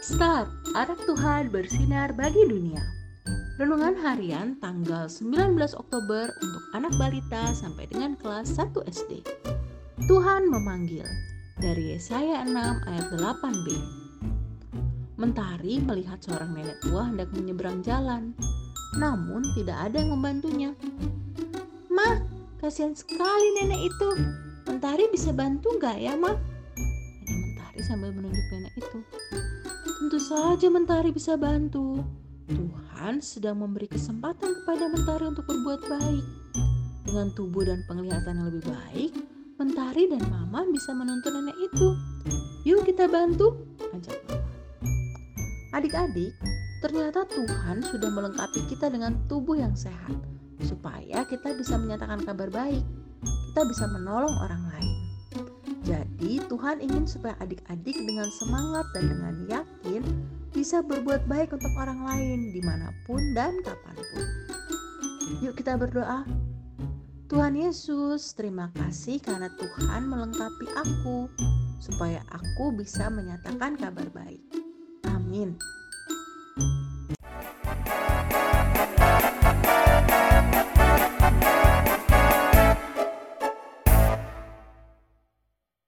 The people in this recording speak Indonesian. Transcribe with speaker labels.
Speaker 1: Start, anak Tuhan bersinar bagi dunia. Renungan harian tanggal 19 Oktober untuk anak balita sampai dengan kelas 1 SD. Tuhan memanggil dari Yesaya 6 ayat 8b. Mentari melihat seorang nenek tua hendak menyeberang jalan, namun tidak ada yang membantunya. Mah, kasihan sekali nenek itu. Mentari bisa bantu nggak ya, Mah? Sambil menunjuk nenek itu. Tentu saja Mentari bisa bantu. Tuhan sedang memberi kesempatan kepada Mentari untuk berbuat baik. Dengan tubuh dan penglihatan yang lebih baik, Mentari dan Mama bisa menuntun nenek itu. Yuk kita bantu, ajak Mama. Adik-adik, ternyata Tuhan sudah melengkapi kita dengan tubuh yang sehat, supaya kita bisa menyatakan kabar baik. Kita bisa menolong orang lain. Jadi, Tuhan ingin supaya adik-adik dengan semangat dan dengan yakin bisa berbuat baik untuk orang lain di mana pun dan kapan pun. Yuk kita berdoa. Tuhan Yesus, terima kasih karena Tuhan melengkapi aku supaya aku bisa menyatakan kabar baik. Amin.